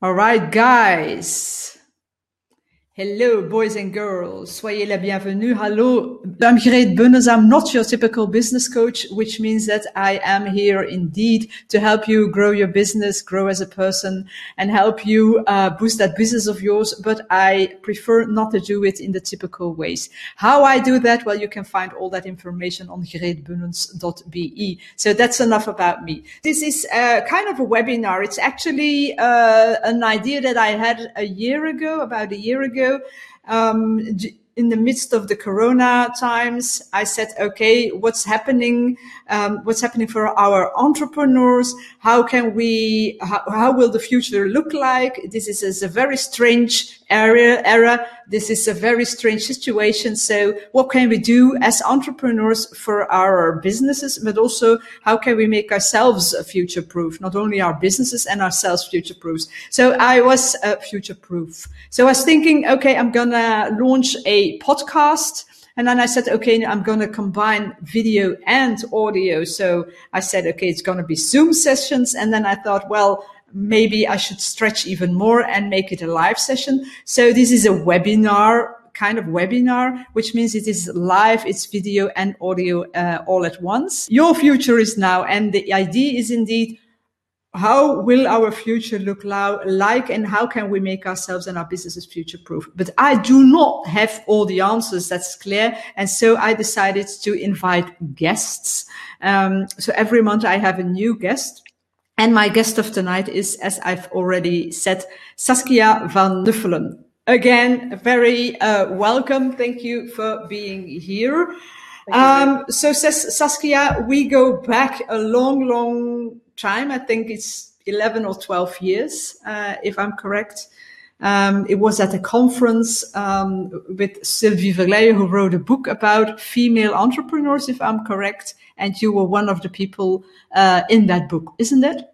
All right, guys. Hello, boys and girls. Soyez la bienvenue. Hello. I'm Greet Bunnens. I'm not your typical business coach, which means that I am here indeed to help you grow your business, grow as a person and help you uh, boost that business of yours. But I prefer not to do it in the typical ways. How I do that? Well, you can find all that information on greetbunnens.be. So that's enough about me. This is kind of a webinar. It's actually uh, an idea that I had a year ago, about a year ago um, in the midst of the corona times i said okay what's happening? Um, what's happening for our entrepreneurs? How can we how, how will the future look like? This is, is, a very strange area era this is a very strange situation so what can we do as entrepreneurs for our businesses but also how can we make ourselves future proof not only our businesses and ourselves future proof so i was uh, future proof so i was thinking okay i'm gonna launch a podcast. And then I said, okay, I'm going to combine video and audio. So I said, okay, it's going to be Zoom sessions. And then I thought, well, maybe I should stretch even more and make it a live session. So this is a webinar kind of webinar, which means it is live, it's video and audio uh, all at once. Your future is now. And the idea is indeed how will our future look like and how can we make ourselves and our businesses future proof? But I do not have all the answers. That's clear. And so I decided to invite guests. Um, so every month I have a new guest. And my guest of tonight is, as I've already said, Saskia van Uffelen. Again, very uh, welcome. Thank you for being here. Um, so Saskia, we go back a long, long time. I think it's 11 or 12 years, uh, if I'm correct. Um, it was at a conference um, with Sylvie Verleijen, who wrote a book about female entrepreneurs, if I'm correct. And you were one of the people uh, in that book, isn't it?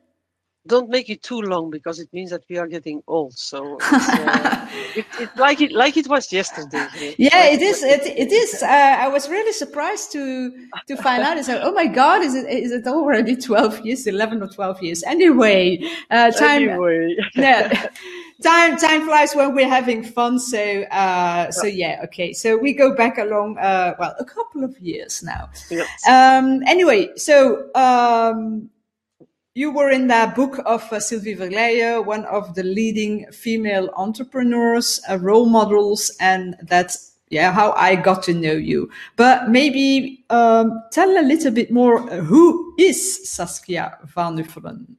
don't make it too long because it means that we are getting old. So it's, uh, it, it, like it like it was yesterday. Yeah, like it is. It, it is. Uh, I was really surprised to to find out. It's like, oh my god, is it is it already twelve years, eleven or twelve years? Anyway, uh, time. Anyway. yeah. Time time flies when we're having fun. So uh, so yeah, okay. So we go back along uh, well a couple of years now. Yes. Um, anyway, so um, you were in that book of uh, Sylvie Verleijen, one of the leading female entrepreneurs, uh, role models, and that's yeah how I got to know you. But maybe um, tell a little bit more. Uh, who is Saskia van Uffelen?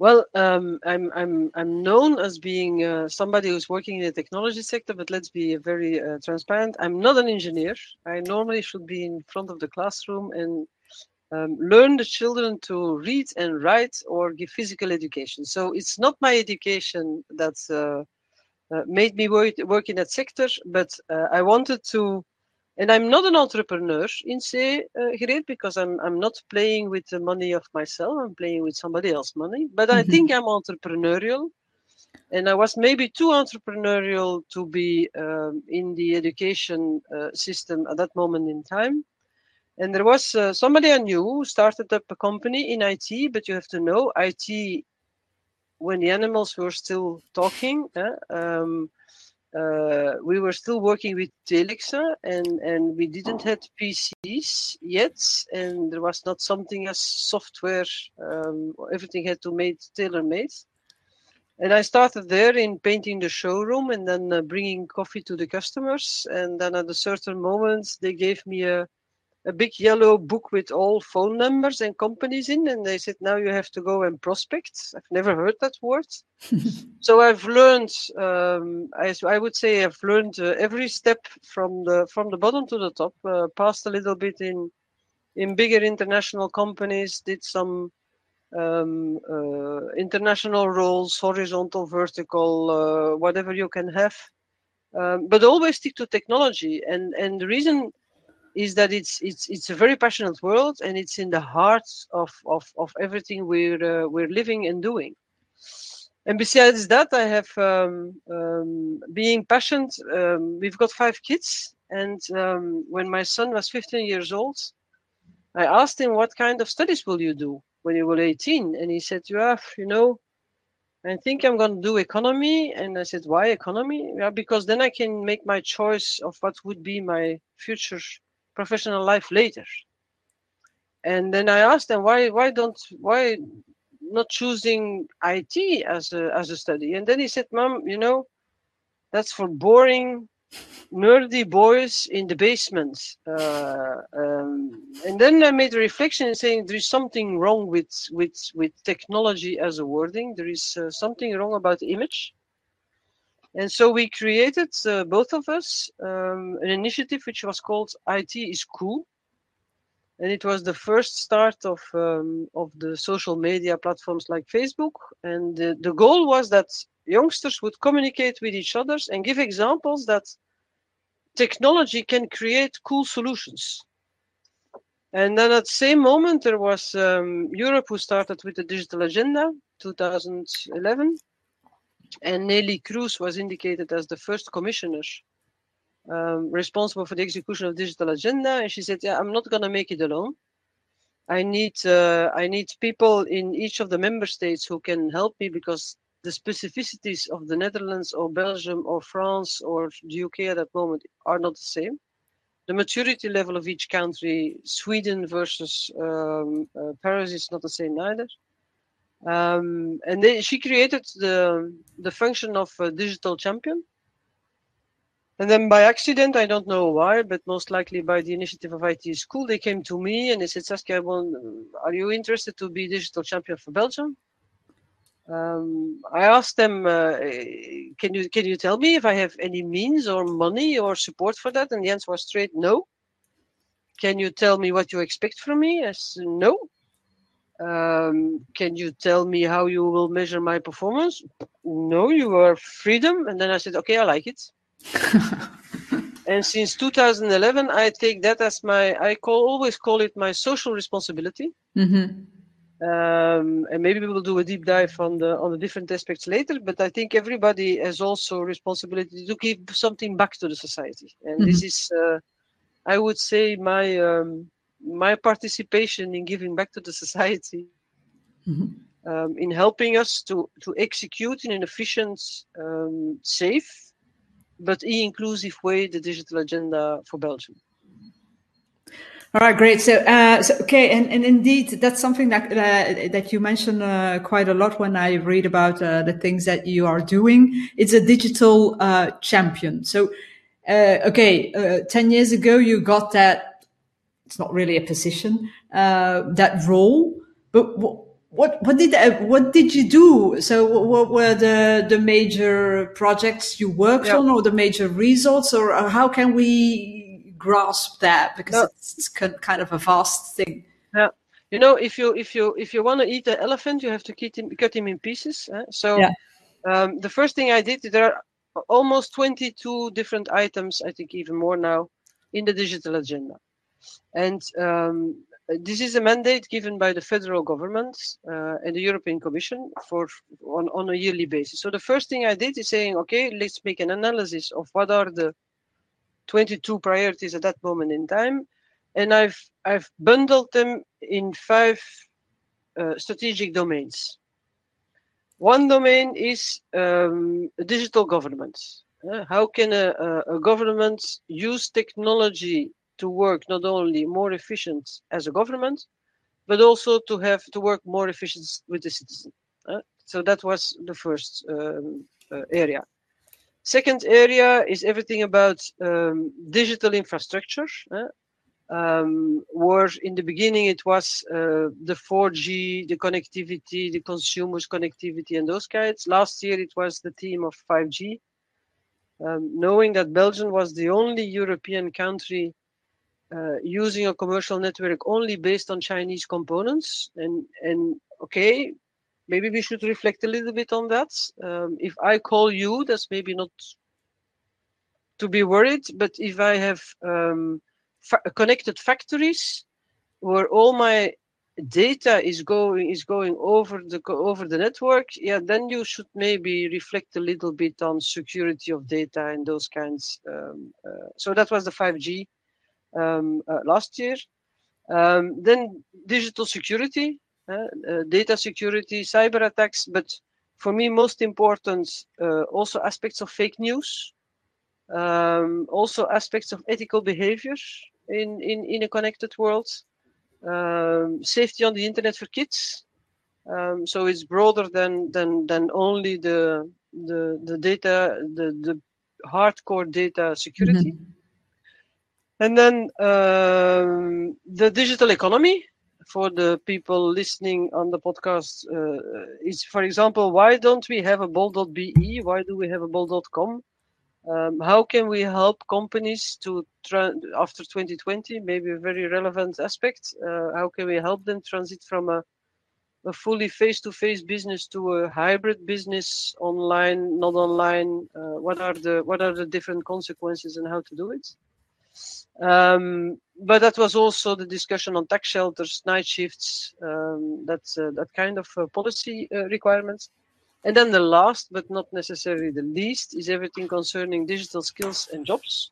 Well, um, I'm I'm I'm known as being uh, somebody who's working in the technology sector, but let's be very uh, transparent. I'm not an engineer. I normally should be in front of the classroom and um, learn the children to read and write or give physical education. So it's not my education that uh, uh, made me work, work in that sector, but uh, I wanted to, and I'm not an entrepreneur in say uh, Greet because I'm I'm not playing with the money of myself. I'm playing with somebody else's money, but mm-hmm. I think I'm entrepreneurial. And I was maybe too entrepreneurial to be um, in the education uh, system at that moment in time and there was uh, somebody I knew who started up a company in IT, but you have to know IT when the animals were still talking. Eh, um, uh, we were still working with Telexa and, and we didn't have PCs yet. And there was not something as software. Um, everything had to made tailor made. And I started there in painting the showroom and then uh, bringing coffee to the customers. And then at a certain moment, they gave me a a big yellow book with all phone numbers and companies in and they said now you have to go and prospect. I've never heard that word. So i've learned um, I, I, would say i've learned uh, every step from the from the bottom to the top. Uh, passed a little bit in in bigger international companies did some um, uh, international roles horizontal vertical uh, whatever you can have. Um, but always stick to technology. And and the reason is that it's it's it's a very passionate world and it's in the heart of of, of everything we're uh, we're living and doing and besides that i have um, um, being passionate um, we've got five kids and um, when my son was 15 years old i asked him what kind of studies will you do when you were 18 and he said you have you know I think I'm going to do economy. And I said, why economy? Yeah, because then I can make my choice of what would be my future professional life later. And then I asked them, why, why don't, why not choosing IT as a, as a study? And then he said, mom, you know, that's for boring nerdy boys in the basement. Uh, um, and then I made a reflection saying there is something wrong with with with technology as a wording. There is uh, something wrong about image. And so we created, uh, both of us, um, an initiative which was called IT is Cool. And it was the first start of, um, of the social media platforms like Facebook. And the, the goal was that youngsters would communicate with each other and give examples that technology can create cool solutions. And then at the same moment, there was um, Europe who started with the digital agenda 2011. And Neelie Kroes was indicated as the first commissioner um, responsible for the execution of digital agenda. And she said, yeah, I'm not going to make it alone. I need, uh, I need people in each of the member states who can help me because the specificities of the Netherlands or Belgium or France or the UK at that moment are not the same. The maturity level of each country, Sweden versus um, uh, Paris, is not the same either. Um, and they, she created the the function of digital champion. And then by accident, I don't know why, but most likely by the initiative of IT's Cool, they came to me and they said, Saskia, are you interested to be digital champion for Belgium? Um, I asked them, uh, "Can you can you tell me if I have any means or money or support for that?" And the answer was straight, "No." Can you tell me what you expect from me? Yes, no. Um, can you tell me how you will measure my performance? No, you are freedom. And then I said, okay, I like it. and since 2011, I take that as my, I call always call it my social responsibility. Mm-hmm um, and maybe we will do a deep dive on the on the different aspects later. But I think everybody has also responsibility to give something back to the society, and mm-hmm. this is, uh, I would say, my um, my participation in giving back to the society, mm-hmm. um, in helping us to to execute in an efficient, um, safe, but e-inclusive way the digital agenda for Belgium. All right, great. So, uh, so okay, and, and indeed, that's something that uh, that you mention uh, quite a lot when I read about uh, the things that you are doing. It's a digital uh, champion. So, uh, okay, ten years ago, you got that. It's not really a position, that role, but. what what did what did you do? So what were the the major projects you worked on, or the major results, or how can we grasp that because no. it's, it's, kind of a vast thing. Yeah, you know, if you if you if you want to eat an elephant, you have to cut him cut him in pieces. Eh? So yeah. um, the first thing I did, there are almost 22 different items, I think even more now, in the digital agenda, and um, this is a mandate given by the federal government uh, and the European Commission for on, on a yearly basis. So the first thing I did is saying, okay, let's make an analysis of what are the 22 priorities at that moment in time, and I've I've bundled them in five uh, strategic domains. One domain is um, digital government. Uh, how can a, a, government use technology to work not only more efficient as a government, but also to have to work more efficient with the citizen? Uh, so that was the first um, uh, area. Second area is everything about um, digital infrastructure. Uh, um, where in the beginning it was uh, the 4G, the connectivity, the consumers connectivity, and those kinds. Last year it was the theme of 5G. Um, knowing that Belgium was the only European country uh, using a commercial network only based on Chinese components, and and okay, maybe we should reflect a little bit on that. Um, if I call you, that's maybe not to be worried, but if I have um, fa- connected factories where all my data is going is going over the over the network, yeah, then you should maybe reflect a little bit on security of data and those kinds. Um, uh, so that was the 5G um, uh, last year. Um, then digital security uh, data security, cyber attacks. But for me, most important also aspects of fake news, um, also aspects of ethical behavior in, in, in a connected world, safety on the internet for kids. So it's broader than than than only the the the data the the hardcore data security. Mm-hmm. And then um, the digital economy for the people listening on the podcast uh, is, for example, why don't we have a bol.be? Why do we have a bol.com? Um, how can we help companies to tra- after 2020? Maybe a very relevant aspect. Uh, how can we help them transit from a, a fully face-to-face business to a hybrid business, online, not online? Uh, what are the what are the different consequences and how to do it? Um, but that was also the discussion on tax shelters, night shifts, um, that's uh, that kind of uh, policy uh, requirements. And then the last, but not necessarily the least, is everything concerning digital skills and jobs.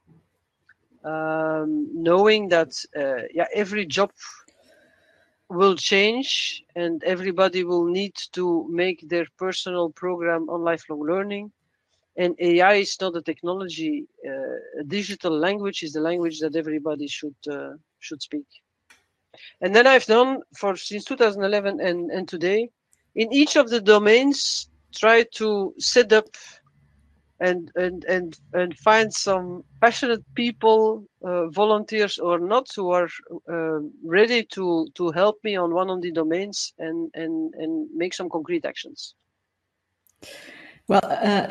Um, knowing that uh, yeah, every job will change and everybody will need to make their personal program on lifelong learning and AI is not a technology. Uh, a digital language is the language that everybody should uh, should speak. And then I've done for since 2011 and and today, in each of the domains, try to set up and and and and find some passionate people, uh, volunteers or not, who are uh, ready to to help me on one of the domains and and and make some concrete actions. Well, uh,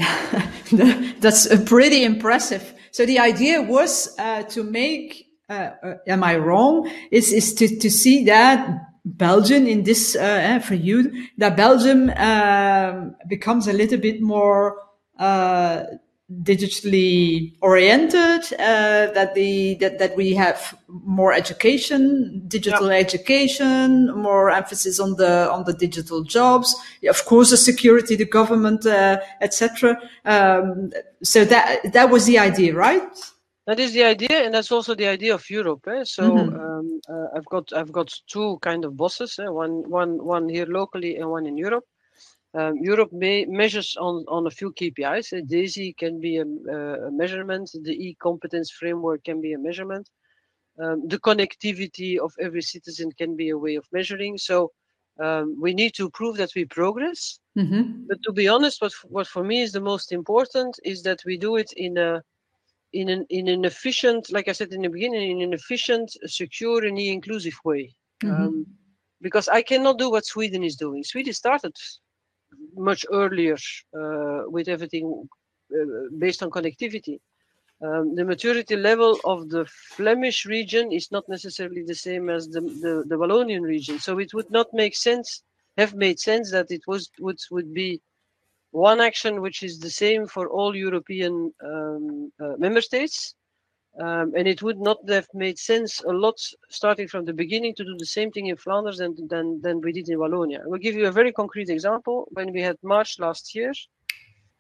that's pretty impressive. So the idea was uh, to make, uh, uh, am I wrong? Is is to to see that Belgium in this uh, eh, for you that Belgium um, becomes a little bit more digitally oriented uh, that the that, that we have more education digital education more emphasis on the on the digital jobs of course the security the government uh, etc um, so that that was the idea right that is the idea and that's also the idea of europe eh? so mm-hmm. um, uh, i've got i've got two kind of bosses eh? one one one here locally and one in europe um, Europe may, measures on, on a few KPIs. Uh, DESI can be a, a measurement, the e-competence framework can be a measurement. Um, the connectivity of every citizen can be a way of measuring. So um, we need to prove that we progress. Mm-hmm. But to be honest, what what for me is the most important is that we do it in a in an in an efficient, like I said in the beginning, in an efficient, secure, and inclusive way. Mm-hmm. Um, because I cannot do what Sweden is doing. Sweden started much earlier uh, with everything uh, based on connectivity. Um, the maturity level of the Flemish region is not necessarily the same as the, the, the Wallonian region. So it would not make sense, have made sense that it was would, would be one action which is the same for all European um, uh, member states. Um, and it would not have made sense a lot starting from the beginning to do the same thing in Flanders than, than, than we did in Wallonia. I will give you a very concrete example. When we had March last year,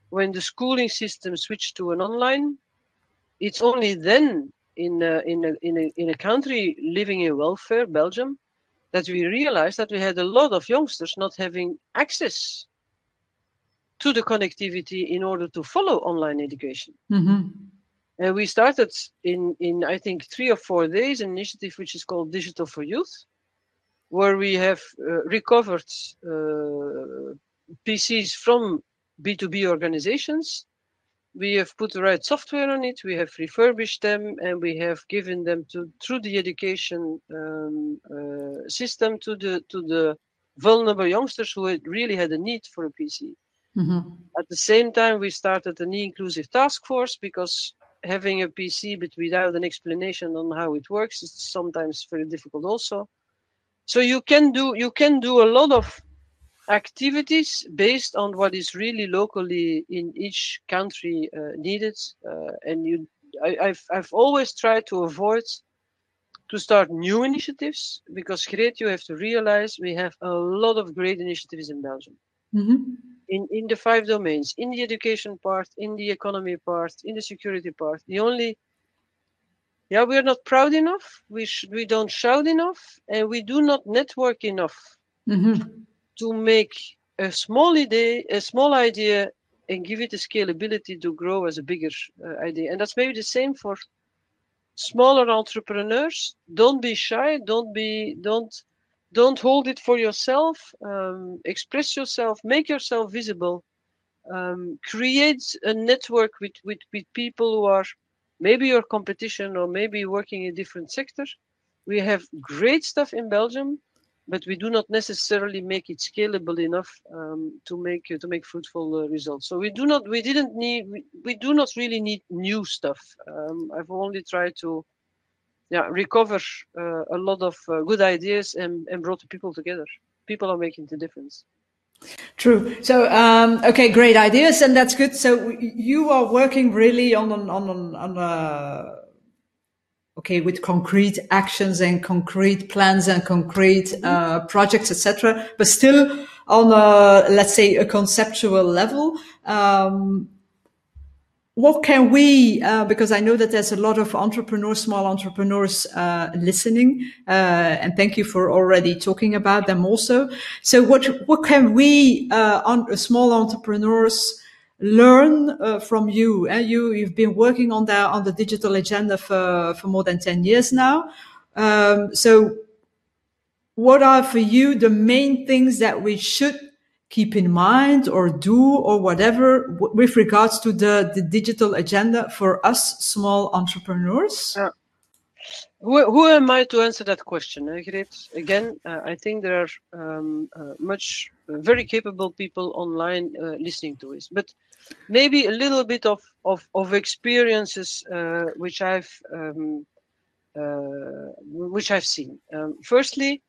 when the schooling system switched to an online, it's only then in a, in a, in a, in a country living in welfare, Belgium, that we realized that we had a lot of youngsters not having access to the connectivity in order to follow online education. Mm-hmm. And we started in, in I think, three or four days an initiative which is called Digital for Youth, where we have uh, recovered uh, PCs from B2B organizations. We have put the right software on it, we have refurbished them, and we have given them to through the education um, uh, system to the to the vulnerable youngsters who had really had a need for a PC. Mm-hmm. At the same time, we started an e-inclusive task force because having a PC but without an explanation on how it works is sometimes very difficult also. So you can do you can do a lot of activities based on what is really locally in each country uh, needed, uh, and you I, I've I've always tried to avoid to start new initiatives because great you have to realize we have a lot of great initiatives in Belgium. Mm-hmm in, in the five domains, in the education part, in the economy part, in the security part. The only, yeah, we are not proud enough. We sh- we don't shout enough, and we do not network enough mm-hmm. to make a small idea, a small idea, and give it the scalability to grow as a bigger uh, idea. And that's maybe the same for smaller entrepreneurs. Don't be shy. Don't be don't don't hold it for yourself. Um, express yourself. Make yourself visible. Um, create a network with, with with people who are maybe your competition or maybe working in different sectors. We have great stuff in Belgium but we do not necessarily make it scalable enough um, to make to make fruitful uh, results. So we do not we didn't need we, we do not really need new stuff. Um, I've only tried to yeah recover uh, a lot of uh, good ideas and, and brought people together. People are making the difference. True. So, um, okay, great ideas, and that's good. So you are working really on on on on a okay with concrete actions and concrete plans and concrete uh, projects etc but still on a let's say a conceptual level um, what can we uh, because i know that there's a lot of entrepreneurs small entrepreneurs uh, listening uh, and thank you for already talking about them also so what what can we uh, on small entrepreneurs learn uh, from you. And you, you've been working on that on the digital agenda for, for more than 10 years now. Um, so what are for you the main things that we should keep in mind or do or whatever with regards to the, the digital agenda for us small entrepreneurs? Yeah. Who, who am I to answer that question, Greet? Again, uh, I think there are um, uh, much uh, very capable people online uh, listening to this, but maybe a little bit of of, of experiences uh, which I've um, uh, which I've seen. Um, firstly,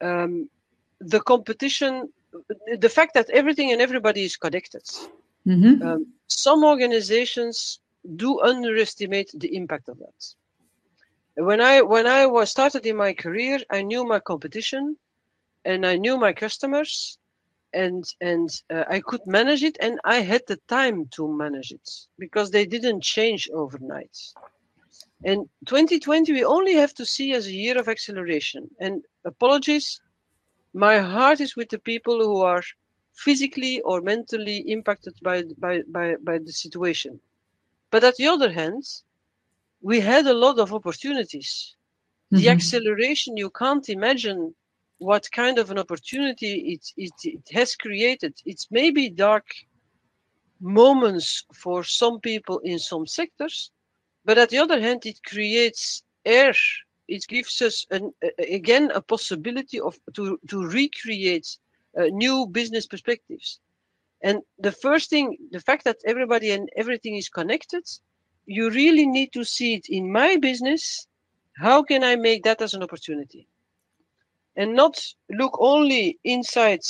um, the competition, the fact that everything and everybody is connected. Mm-hmm. Um, some organizations do underestimate the impact of that. When I when I was started in my career, I knew my competition, and I knew my customers, and and uh, I could manage it, and I had the time to manage it because they didn't change overnight. And 2020, we only have to see as a year of acceleration. And apologies, my heart is with the people who are physically or mentally impacted by by by, by the situation. But at the other hand, we had a lot of opportunities. Mm-hmm. The acceleration you can't imagine what kind of an opportunity it, it, it has created. It's maybe dark moments for some people in some sectors, but at the other hand, it creates air. It gives us an, again a possibility of to, to recreate uh, new business perspectives. And the first thing, the fact that everybody and everything is connected, you really need to see it in my business. How can I make that as an opportunity? and not look only inside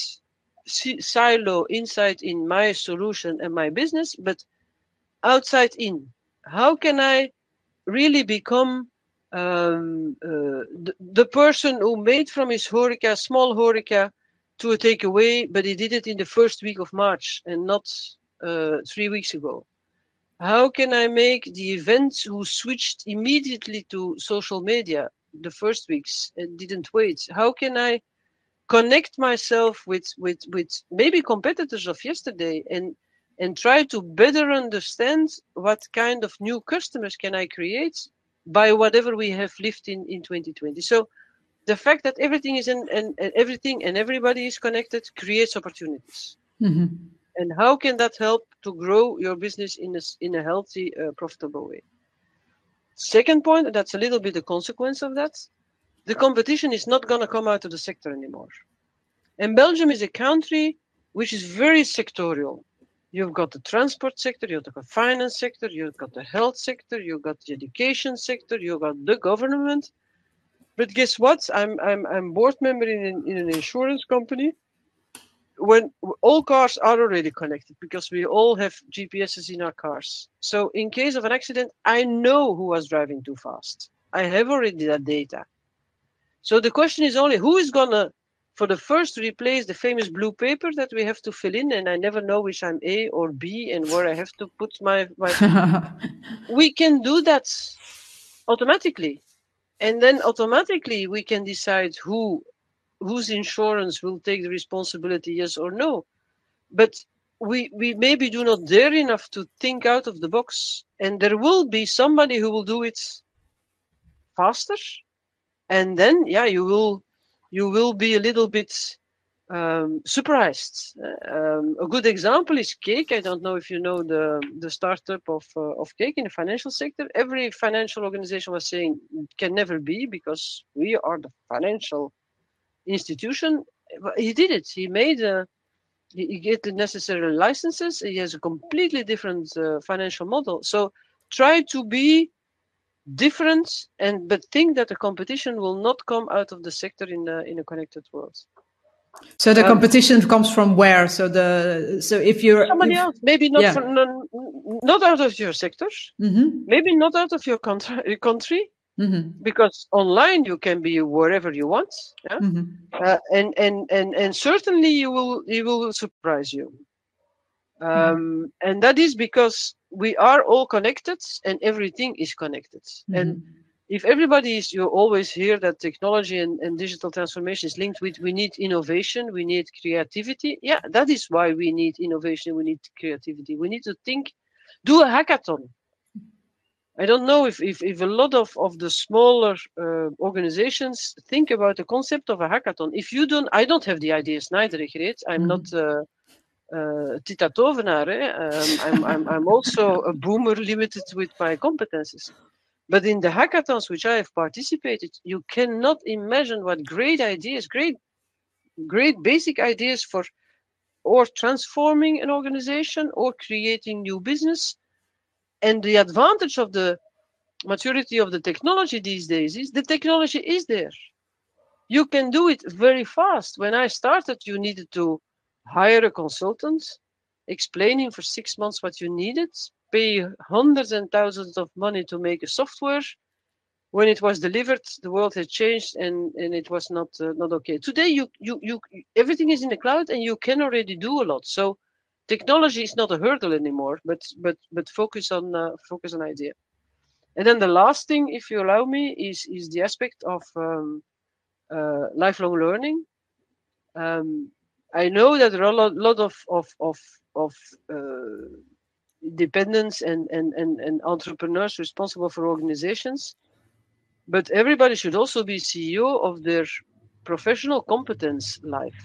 silo inside in my solution and my business but outside in how can i really become um, uh, the, the, person who made from his horeca small horeca to a takeaway but he did it in the first week of march and not uh, three weeks ago. How can i make the events who switched immediately to social media the first weeks and didn't wait? How can i connect myself with with with maybe competitors of yesterday and and try to better understand what kind of new customers can i create by whatever we have lived in in 2020 so the fact that everything is in and, and everything and everybody is connected creates opportunities mm-hmm. and how can that help to grow your business in a, in a healthy uh, profitable way Second point, that's a little bit the consequence of that. The competition is not going to come out of the sector anymore. And Belgium is a country which is very sectorial. You've got the transport sector, you've got the finance sector, you've got the health sector, you've got the education sector, you've got the government. But guess what? I'm I'm I'm board member in, in an insurance company when all cars are already connected because we all have GPSs in our cars. So in case of an accident, I know who was driving too fast. I have already that data. So the question is only who is gonna for the first replace the famous blue paper that we have to fill in and I never know which I'm A or B and where I have to put my, my we can do that automatically. And then automatically we can decide who whose insurance will take the responsibility, yes or no. But we we maybe do not dare enough to think out of the box, and there will be somebody who will do it faster, and then yeah, you will you will be a little bit um, surprised. Um, a good example is Cake. I don't know if you know the the startup of uh, of Cake in the financial sector. Every financial organization was saying can never be because we are the financial institution. He did it. He made a he get the necessary licenses. He has a completely different uh, financial model. So try to be different and but think that the competition will not come out of the sector in a, in a connected world. So the um, competition comes from where? So the so if you're somebody if, else, maybe not yeah. from, not out of your sector, mm-hmm. maybe not out of your country, country mm-hmm. because online you can be wherever you want, yeah? mm-hmm. uh, and and and and certainly you will you will surprise you, Mm-hmm. um, and that is because we are all connected and everything is connected, and Mm-hmm. if everybody is you always hear that technology and, and digital transformation is linked with we need innovation we need creativity yeah that is why we need innovation we need creativity we need to think do a hackathon i don't know if, if, if a lot of, of the smaller uh, organizations think about the concept of a hackathon if you don't i don't have the ideas neither Greet. i'm Mhm. not uh, uh, Tita Tovenaar, eh? um, I'm, I'm, I'm also a boomer limited with my competences. But in the hackathons which I have participated, you cannot imagine what great ideas, great, great basic ideas for or transforming an organization or creating new business. And the advantage of the maturity of the technology these days is the technology is there. You can do it very fast. When I started, you needed to hire a consultant, explaining for six months what you needed, pay hundreds and thousands of money to make a software. When it was delivered, the world had changed and, and it was not uh, not okay. Today, you, you you everything is in the cloud and you can already do a lot. So, technology is not a hurdle anymore. But but but focus on uh, focus on idea. And then the last thing, if you allow me, is is the aspect of um, uh, lifelong learning. Um, I know that there are a lot, lot of of of, of uh, dependents and, and, and, and entrepreneurs responsible for organizations, but everybody should also be CEO of their professional competence life.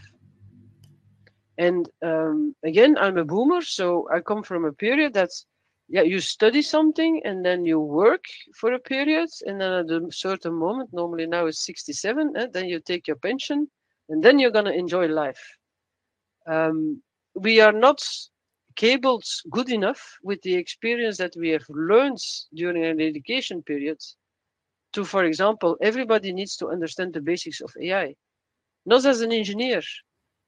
And um, again, I'm a boomer, so I come from a period that's yeah, you study something and then you work for a period, and then at a certain moment, normally now it's 67, eh, then you take your pension, and then you're gonna enjoy life. Um, we are not cabled good enough with the experience that we have learned during an education period to, for example, everybody needs to understand the basics of AI, not as an engineer,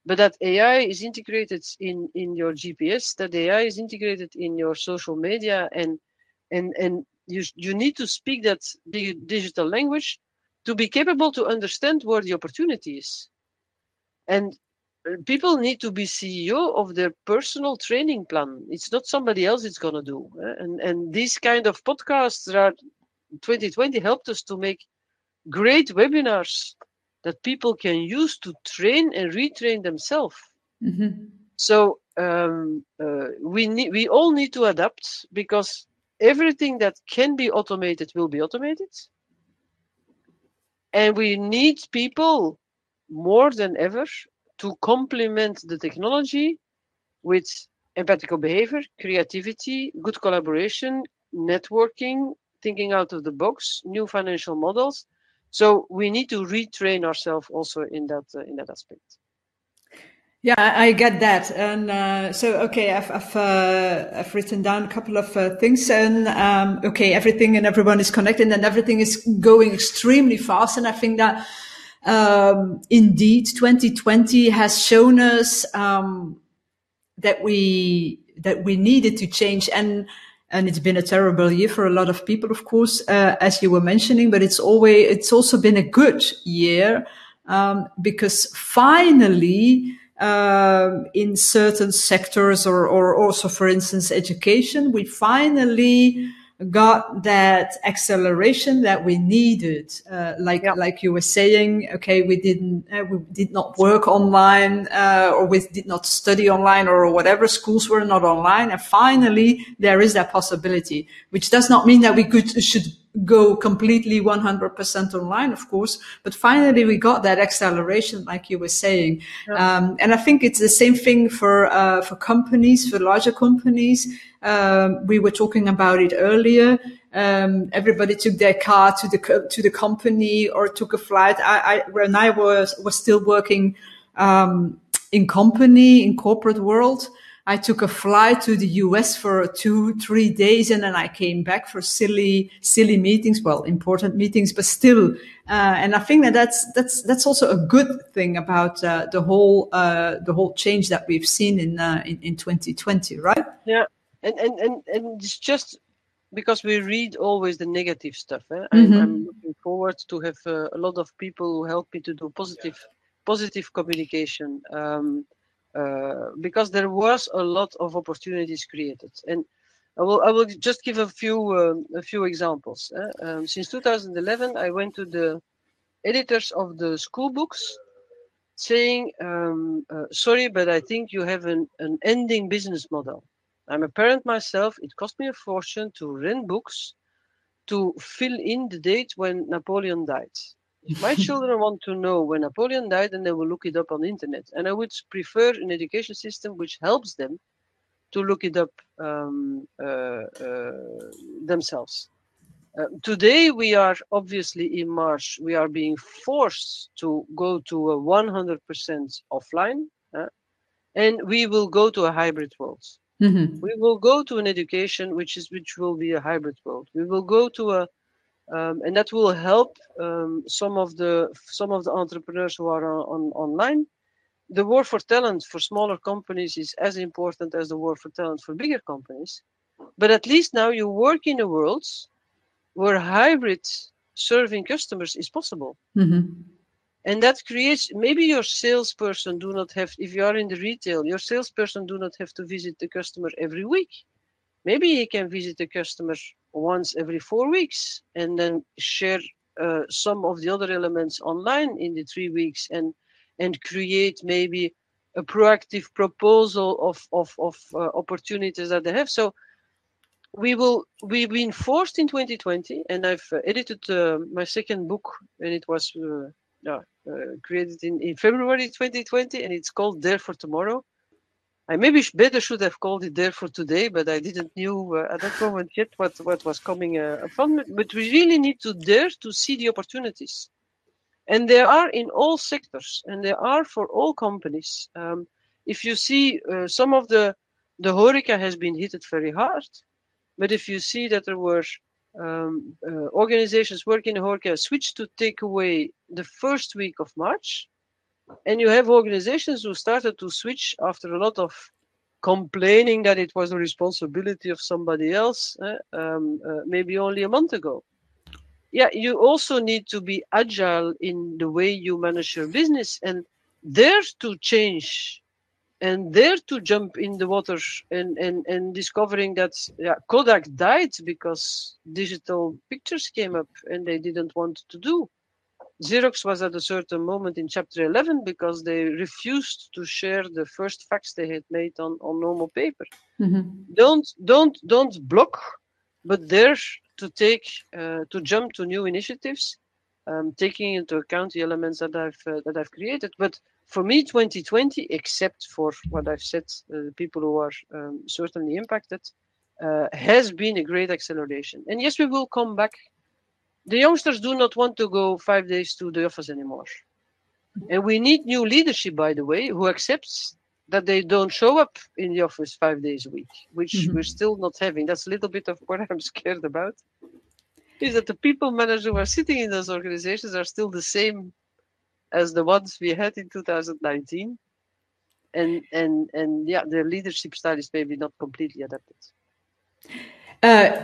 but that AI is integrated in, in your GPS, that AI is integrated in your social media, and and and you you need to speak that digital language to be capable to understand where the opportunity is. And people need to be CEO of their personal training plan. It's not somebody else it's gonna do. Eh? And and these kind of podcasts are 2020 helped us to make great webinars that people can use to train and retrain themselves. Mm-hmm. So um, uh, we need we all need to adapt because everything that can be automated will be automated, and we need people more than ever to complement the technology with empathical behavior, creativity, good collaboration, networking, thinking out of the box, new financial models. So we need to retrain ourselves also in that uh, in that aspect. Yeah, I get that, and uh, so okay, I've I've, uh, I've written down a couple of uh, things, and um, okay, everything and everyone is connected, and everything is going extremely fast, and I think that um, indeed 2020 has shown us um, that we that we needed to change and and it's been a terrible year for a lot of people of course uh, as you were mentioning but it's always it's also been a good year um, because finally um, in certain sectors or, or also for instance education we finally got that acceleration that we needed. Uh, like yeah. like you were saying, okay, we didn't uh, we did not work online uh, or we did not study online or whatever. Schools were not online, and finally there is that possibility, which does not mean that we could should go completely 100% online, of course, but finally we got that acceleration, like you were saying. Yeah. Um, and I think it's the same thing for, uh, for companies, for larger companies. Um, we were talking about it earlier. Um, everybody took their car to the, to the company or took a flight. I, I when I was, was still working, um, in company, in corporate world, I took a flight to the US for two, three days, and then I came back for silly, silly meetings. Well, important meetings, but still. Uh, and I think that that's that's that's also a good thing about uh, the whole uh, the whole change that we've seen in, uh, in in 2020, right? Yeah, and and and and it's just because we read always the negative stuff. Eh? Mm-hmm. I'm, I'm, looking forward to have uh, a lot of people who help me to do positive positive communication. Um, uh, because there was a lot of opportunities created. And I will, I will just give a few um, a few examples. Uh, um, since 2011, I went to the editors of the school books saying, um, uh, sorry, but I think you have an, an ending business model. I'm a parent myself. It cost me a fortune to rent books to fill in the date when Napoleon died. My children want to know when Napoleon died, and they will look it up on the internet. And I would prefer an education system which helps them to look it up um, uh, uh, themselves. Uh, today, we are obviously in March, we are being forced to go to a 100% offline, uh, and we will go to a hybrid world. Mm-hmm. We will go to an education which is which will be a hybrid world. We will go to a um, and that will help um, some of the some of the entrepreneurs who are on, on, online. The war for talent for smaller companies is as important as the war for talent for bigger companies. But at least now you work in a world where hybrid serving customers is possible. Mm-hmm. And that creates maybe your salesperson do not have if you are in the retail, your salesperson do not have to visit the customer every week. Maybe he can visit the customer once every four weeks and then share uh, some of the other elements online in the three weeks and and create maybe a proactive proposal of of, of uh, opportunities that they have. So we will we've been forced in 2020 and i've uh, edited uh, my second book and it was uh, uh, created in, in february 2020 and it's called there for tomorrow I maybe better should have called it there for today, but I didn't knew uh, at that moment yet what, what was coming uh, it. But we really need to dare to see the opportunities. And there are in all sectors, and there are for all companies. Um, if you see uh, some of the, the Horeca has been hit very hard, but if you see that there were um, uh, organizations working in Horeca switched to take away the first week of March, and you have organizations who started to switch after a lot of complaining that it was the responsibility of somebody else, uh, um, uh, maybe only a month ago. Yeah, you also need to be agile in the way you manage your business and dare to change and dare to jump in the water and, and, and discovering that yeah, Kodak died because digital pictures came up and they didn't want to do. Xerox was at a certain moment in chapter 11 because they refused to share the first fax they had made on, on normal paper. Mm-hmm. Don't don't don't block, but dare to take uh, to jump to new initiatives, um, taking into account the elements that I've uh, that I've created. But for me, 2020, except for what I've said, uh, people who are um, certainly impacted, uh, has been a great acceleration. And yes, we will come back the youngsters do not want to go five days to the office anymore. And we need new leadership, by the way, who accepts that they don't show up in the office five days a week, which mm-hmm. we're still not having. That's a little bit of what I'm scared about. Is that the people managers who are sitting in those organizations are still the same as the ones we had in 2019. And and and yeah, their leadership style is maybe not completely adapted. Uh,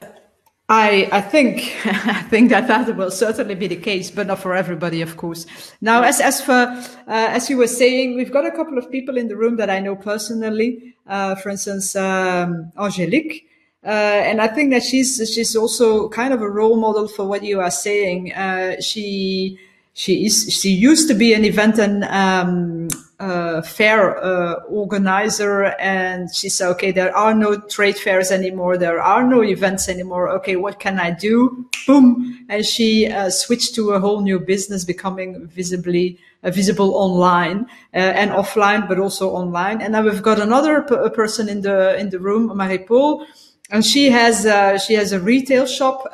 I, I think I think that that will certainly be the case, but not for everybody, of course. Now, as as for uh, as you were saying, we've got a couple of people in the room that I know personally. Uh, for instance, um, Angelique. Uh, and I think that she's she's also kind of a role model for what you are saying. Uh, she she is she used to be an event and um, uh, fair uh, organizer, and she said, "Okay, there are no trade fairs anymore. There are no events anymore. Okay, what can I do?" Boom, and she uh, switched to a whole new business, becoming visibly uh, visible online uh, and offline, but also online. And now we've got another p- person in the in the room, Marie-Paul, and she has uh, she has a retail shop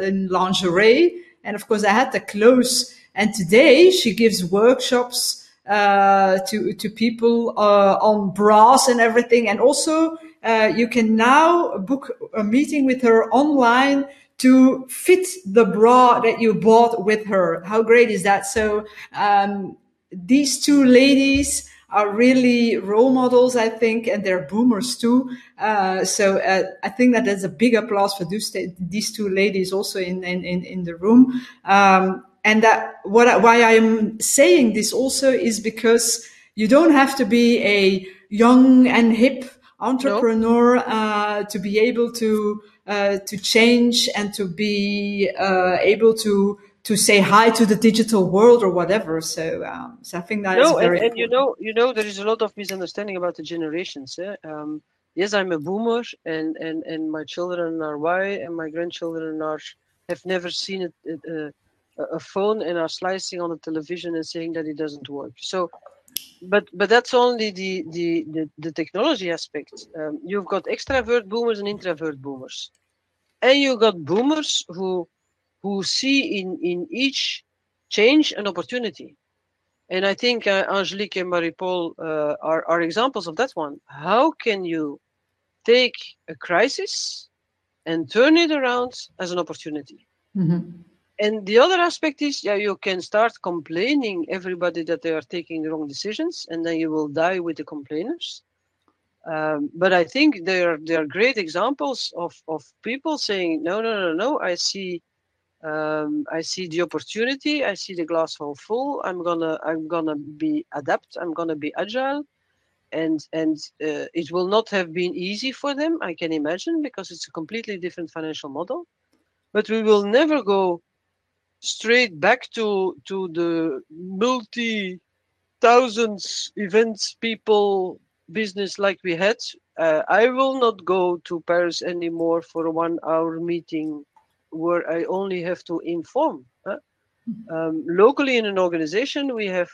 in lingerie, and of course I had to close and today she gives workshops uh, to to people uh, on bras and everything. And also, uh, you can now book a meeting with her online to fit the bra that you bought with her. How great is that? So um, these two ladies are really role models, I think, and they're boomers too. Uh, so uh, I think that there's a big applause for these, two ladies also in in in, the room. Um, and that what why I'm saying this also is because you don't have to be a young and hip entrepreneur nope. uh, to be able to uh, to change and to be uh, able to to say hi to the digital world or whatever. So, um, so I think that no, very. And, and, you know, you know, there is a lot of misunderstanding about the generations. Eh? Um, yes, I'm a boomer, and and and my children are Y, and my grandchildren are have never seen it. Uh, a phone and are slicing on the television and saying that it doesn't work. So, but but that's only the the the, the technology aspect. Um, you've got extrovert boomers and introvert boomers, and you've got boomers who who see in in each change an opportunity. And I think uh, Angelique and Marie-Paul uh, are, are examples of that one. How can you take a crisis and turn it around as an opportunity? Mm-hmm and the other aspect is yeah you can start complaining everybody that they are taking the wrong decisions and then you will die with the complainers. Um, but i think there are there are great examples of of people saying no no no no i see um, i see the opportunity i see the glass half full i'm gonna i'm gonna be adapt i'm gonna be agile. And and uh, it will not have been easy for them i can imagine because it's a completely different financial model. But we will never go straight back to to the multi thousands events people business like we had uh, i will not go to paris anymore for a one hour meeting where i only have to inform huh? Mm-hmm. um, locally in an organization we have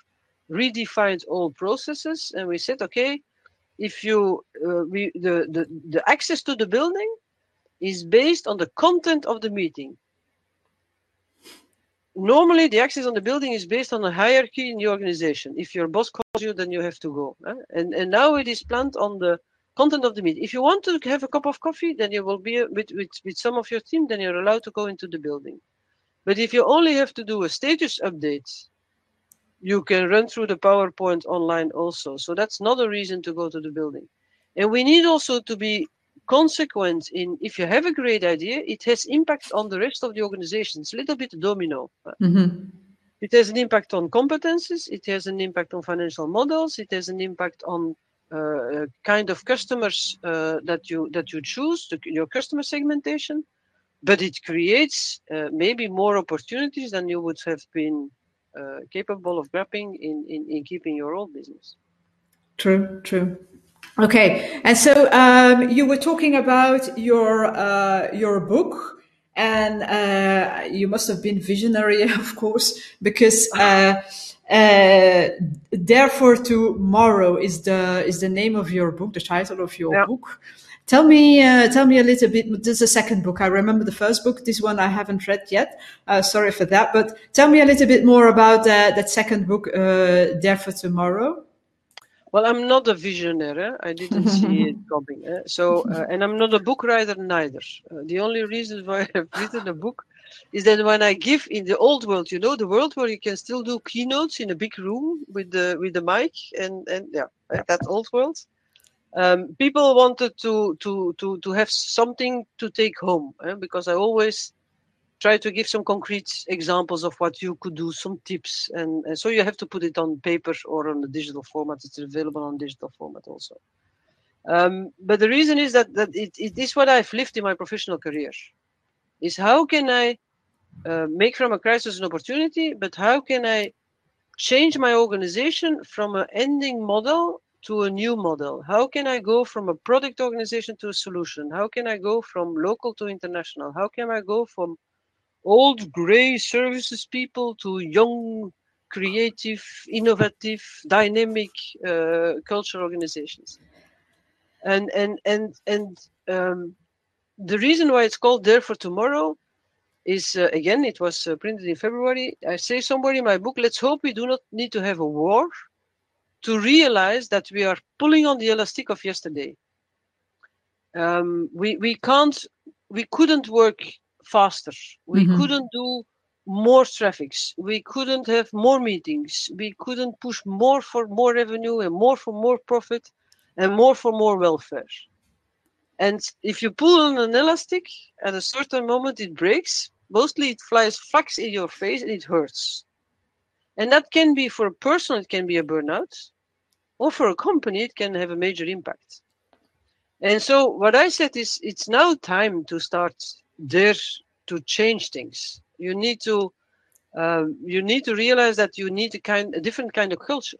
redefined all processes and we said okay if you uh, we the, the the access to the building is based on the content of the meeting normally the access on the building is based on a hierarchy in the organization. If your boss calls you, then you have to go. Eh? And and now it is planned on the content of the meeting. If you want to have a cup of coffee, then you will be with, with, with some of your team, then you're allowed to go into the building. But if you only have to do a status update, you can run through the PowerPoint online also. So that's not a reason to go to the building. And we need also to be consequent in if you have a great idea, it has impact on the rest of the organization. It's a little bit domino. Mm-hmm. It has an impact on competences. It has an impact on financial models. It has an impact on uh, kind of customers uh, that you that you choose, to, your customer segmentation. But it creates uh, maybe more opportunities than you would have been uh, capable of grabbing in, in, in keeping your old business. True, true. Okay, and so um, you were talking about your uh, your book, and uh, you must have been visionary, of course, because uh, uh, "Dare for Tomorrow" is the is the name of your book, the title of your yeah. book. Tell me, uh, tell me a little bit. This is the second book. I remember the first book. This one I haven't read yet. Uh, sorry for that. But tell me a little bit more about that second book, "Dare for Tomorrow." Well, I'm not a visionary. I didn't see it coming. Eh? So, uh, and I'm not a book writer neither. Uh, the only reason why I've written a book is that when I give in the old world, you know, the world where you can still do keynotes in a big room with the with the mic and and yeah, that old world. Um, people wanted to to to to have something to take home eh? because I always try to give some concrete examples of what you could do, some tips, and, and, so you have to put it on paper or on a digital format. It's available on digital format also. Um, but the reason is that that it, it is what I've lived in my professional career. Is how can I uh, make from a crisis an opportunity, but how can I change my organization from an ending model to a new model? How can I go from a product organization to a solution? How can I go from local to international? How can I go from old gray services people to young, creative, innovative, dynamic uh, culture organizations? And and and and um, the reason why it's called Dare for Tomorrow is uh, again it was uh, printed in February. I say somewhere in my book, let's hope we do not need to have a war to realize that we are pulling on the elastic of yesterday. Um, we we can't we couldn't work faster. We mm-hmm. couldn't do more traffics. We couldn't have more meetings. We couldn't push more for more revenue and more for more profit and more for more welfare. And if you pull on an elastic, at a certain moment it breaks. Mostly it flies flax in your face and it hurts. And that can be for a person, it can be a burnout or for a company, it can have a major impact. And so what I said is it's now time to start there to change things. You need to um, you need to realize that you need a kind a different kind of culture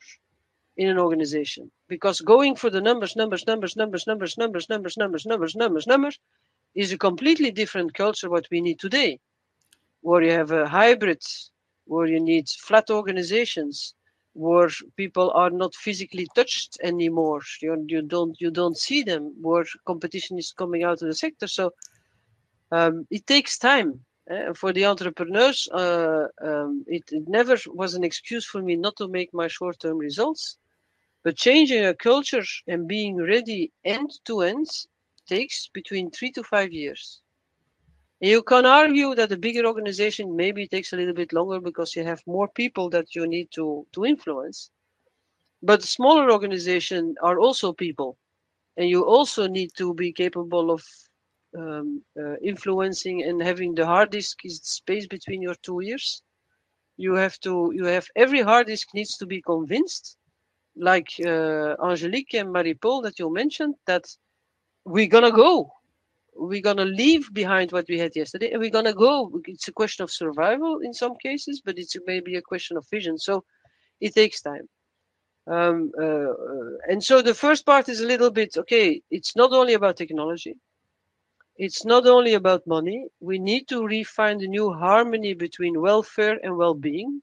in an organization because going for the numbers, numbers, numbers, numbers, numbers, numbers, numbers, numbers, numbers, numbers, numbers is a completely different culture what we need today, where you have a hybrid, where you need flat organizations, where people are not physically touched anymore. You, you don't you don't see them where competition is coming out of the sector. So um, it takes time. Uh, for the entrepreneurs, uh, um, it, it, never was an excuse for me not to make my short-term results. But changing a culture and being ready end to end takes between three to five years. You can argue that a bigger organization maybe takes a little bit longer because you have more people that you need to, to influence. But smaller organizations are also people. And you also need to be capable of um, uh, influencing and having the hard disk is space between your two ears. You have to, you have every hard disk needs to be convinced, like uh, Angelique and Marie-Paul that you mentioned, that we're gonna go. We're to leave behind what we had yesterday and we're to go. It's a question of survival in some cases but it's maybe a question of vision. So it takes time. Um, uh, and so the first part is a little bit okay it's not only about technology it's not only about money we need to refine the new harmony between welfare and well-being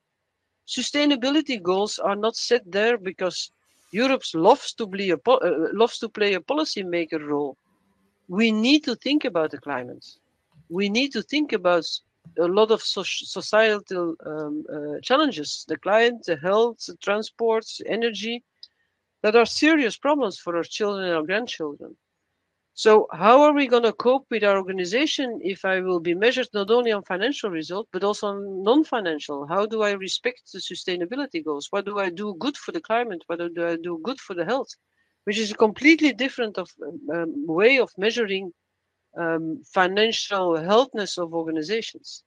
sustainability goals are not set there because Europe loves to, be a uh, loves to play a policymaker role we need to think about the climate. We need to think about a lot of so- societal um, uh, challenges the climate, the health, the transport, energy that are serious problems for our children and our grandchildren. So, how are we going to cope with our organization if I will be measured not only on financial result but also on non-financial? How do I respect the sustainability goals? What do I do good for the climate? What do I do good for the health? which is a completely different of, um, way of measuring um, financial healthness of organizations.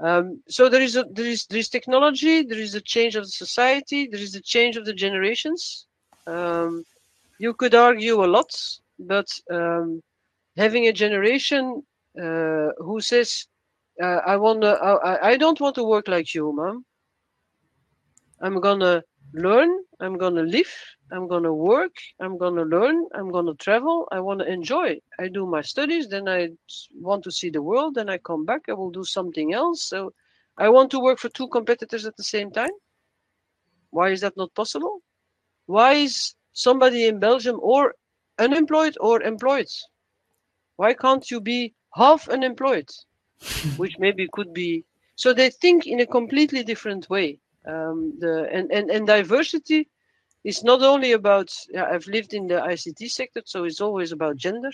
Um, so there is a there is there is technology, there is a change of the society, there is a change of the generations. Um, you could argue a lot, but um, having a generation uh, who says, uh, "I want I, I don't want to work like you, mom. I'm gonna learn. I'm gonna live. I'm to work, I'm to learn, I'm to travel, I want to enjoy. I do my studies, then I want to see the world, then I come back, I will do something else. So I want to work for two competitors at the same time. Why is that not possible? Why is somebody in Belgium or unemployed or employed? Why can't you be half unemployed? Which maybe could be. So they think in a completely different way. Um, the and, and, and diversity it's not only about yeah, i've lived in the ict sector so it's always about gender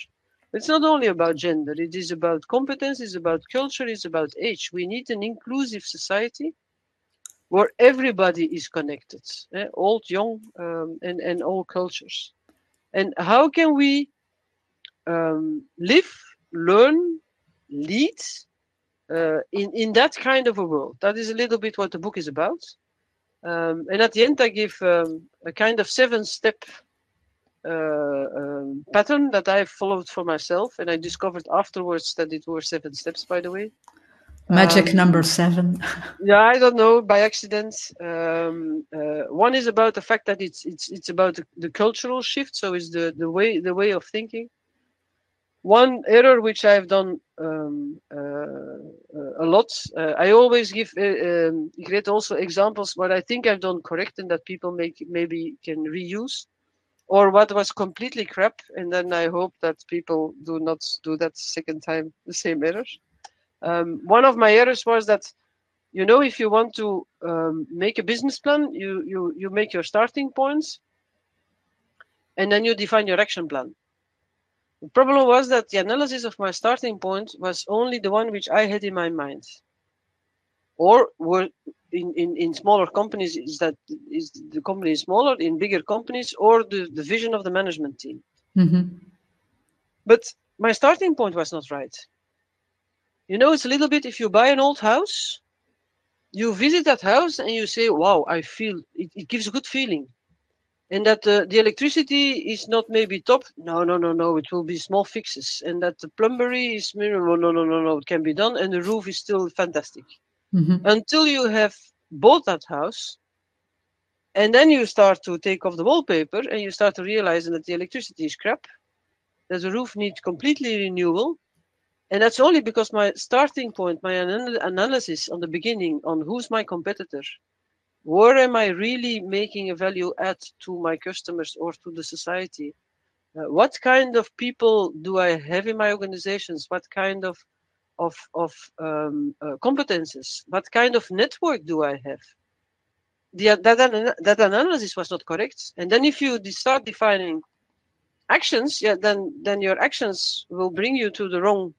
it's not only about gender it is about competence it's about culture it's about age we need an inclusive society where everybody is connected eh? old young um, and, and all cultures and how can we um, live learn lead uh, in, in that kind of a world? That is a little bit what the book is about. Um, and at the end, I give um, a kind of seven step uh, um, pattern that I followed for myself, and I discovered afterwards that it were seven steps. By the way, magic um, number seven. yeah, I don't know by accident. Um, uh, one is about the fact that it's it's it's about the, the cultural shift. So it's the the way the way of thinking. One error which I've done um, uh, a lot. Uh, I always give uh, um, create also examples what I think I've done correct and that people make maybe can reuse or what was completely crap and then i hope that people do not do that second time the same errors um, one of my errors was that you know if you want to um, make a business plan you you you make your starting points and then you define your action plan. The problem was that the analysis of my starting point was only the one which i had in my mind. Or were in, in, in smaller companies is that is the company is smaller in bigger companies or the, the vision of the management team. Mm-hmm. but my starting point was not right you know it's a little bit if you buy an old house you visit that house and you say wow i feel it, it gives a good feeling and that uh, the electricity is not maybe top no no no no it will be small fixes and that the plumbery is no no no no no it can be done and the roof is still fantastic mm-hmm. until you have bought that house. And then you start to take off the wallpaper and you start to realize that the electricity is crap, that the roof needs completely renewal. And that's only because my starting point, my anal- analysis on the beginning on who's my competitor, where am I really making a value add to my customers or to the society? Uh, what kind of people do I have in my organizations? What kind of of, of um, uh, competences? What kind of network do I have? The, that, that analysis was not correct. And then if you start defining actions, yeah, then then your actions will bring you to the wrong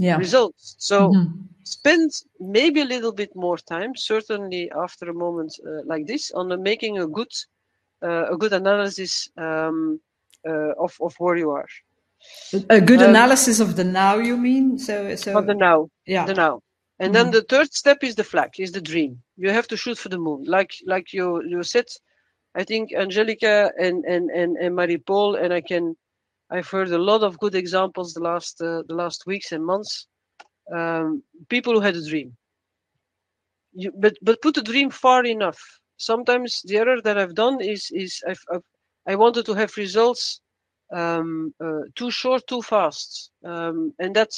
yeah. results. So mm-hmm. spend maybe a little bit more time, certainly after a moment uh, like this, on uh, making a good uh, a good analysis um, uh, of of where you are. A good um, analysis of the now, you mean? So, so of the now, yeah, the now. And mm then the third step is the flag, is the dream. You have to shoot for the moon, like like you you said. I think Angelique and and and, and Marie Paul and I can. I've heard a lot of good examples the last uh, the last weeks and months. Um, people who had a dream. You, but but put the dream far enough. Sometimes the error that I've done is is I've, I've I wanted to have results um, uh, too short, too fast, um, and that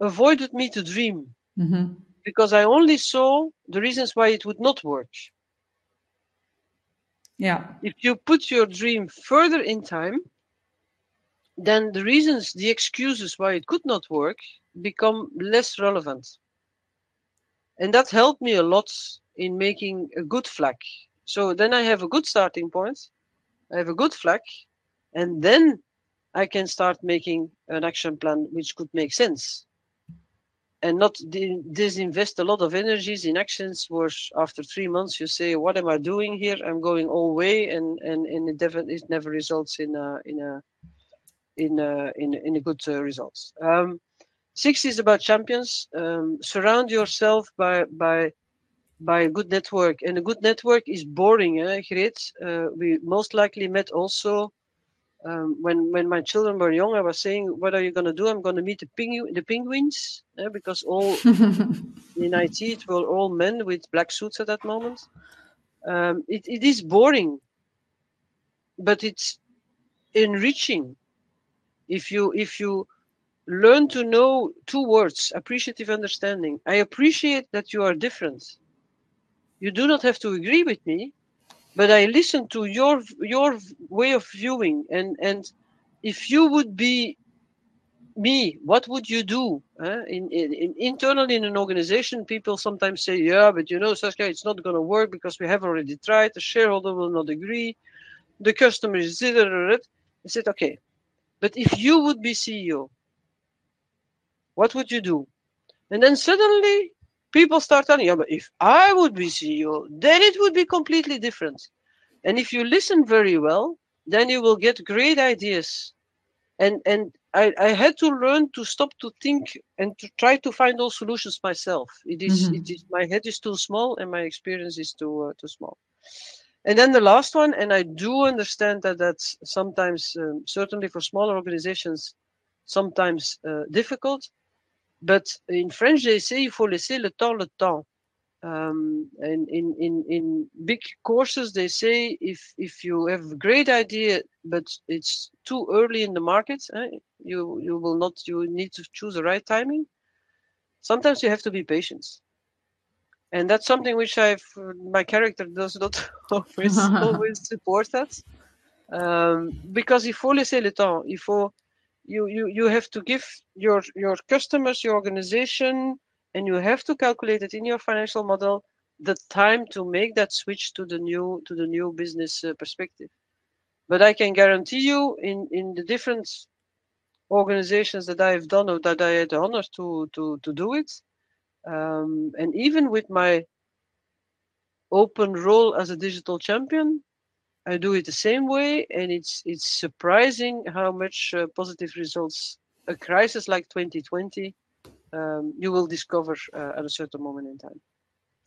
avoided me to dream mm-hmm. because I only saw the reasons why it would not work. Yeah. If you put your dream further in time, then the reasons, the excuses why it could not work become less relevant. And that helped me a lot in making a good flag. So then I have a good starting point. I have a good flag and then I can start making an action plan which could make sense and not disinvest a lot of energies in actions where after three months you say what am i doing here i'm going all way and and, and it, never, it never results in a in a in a in, in a good uh, results um, six is about champions um, surround yourself by by by a good network and a good network is boring eh, Great. Uh, we most likely met also um, when when my children were young, I was saying, "What are you going to do?" I'm going to meet the pengu- the penguins eh, because all in IT it were all men with black suits at that moment. Um, it, it is boring, but it's enriching. If you if you learn to know two words, appreciative understanding. I appreciate that you are different. You do not have to agree with me, but I listen to your your way of viewing, and and if you would be me, what would you do? In, in, in, internally in an organization, people sometimes say, "Yeah, but you know, Saskia, it's not going to work because we have already tried. The shareholder will not agree. The customer is." I said, "Okay, but if you would be CEO, what would you do?" And then suddenly people start telling, yeah, but if I would be CEO, then it would be completely different. And if you listen very well, then you will get great ideas. And and I, I had to learn to stop to think and to try to find those solutions myself. It is, mm-hmm. it is my head is too small and my experience is too uh, too small. And then the last one, and I do understand that that's sometimes, um, certainly for smaller organizations, sometimes uh, difficult. But in French, they say il faut laisser le temps le temps. Um, and in, in, in big courses, they say if if you have a great idea, but it's too early in the market, eh, you you will not. You need to choose the right timing. Sometimes you have to be patient and that's something which I've my character does not always always support that um, because il faut laisser le temps. Il faut you you you have to give your your customers, your organization, and you have to calculate it in your financial model the time to make that switch to the new to the new business uh, perspective. But I can guarantee you, in in the different organizations that I've done or that I had the honor to to to do it, um, and even with my open role as a digital champion, I do it the same way, and it's it's surprising how much uh, positive results a crisis like 2020 um, you will discover uh, at a certain moment in time.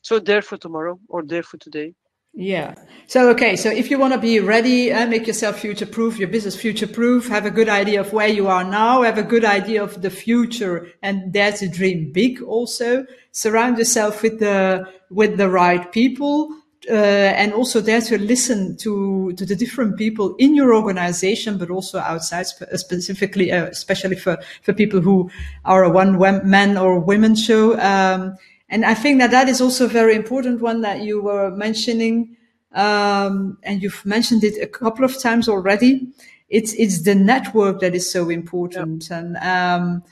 So dare for tomorrow or there for today. Yeah. So, okay. So if you want to be ready, uh, make yourself future proof, your business future proof, have a good idea of where you are now, have a good idea of the future and dare to dream big also. Surround yourself with the, with the right people. Uh, and also dare to listen to to the different people in your organization, but also outside, specifically, uh, especially for for people who are a one man or women show. Um, and I think that that is also a very important one that you were mentioning. Um, and you've mentioned it a couple of times already. It's, it's the network that is so important. And, um,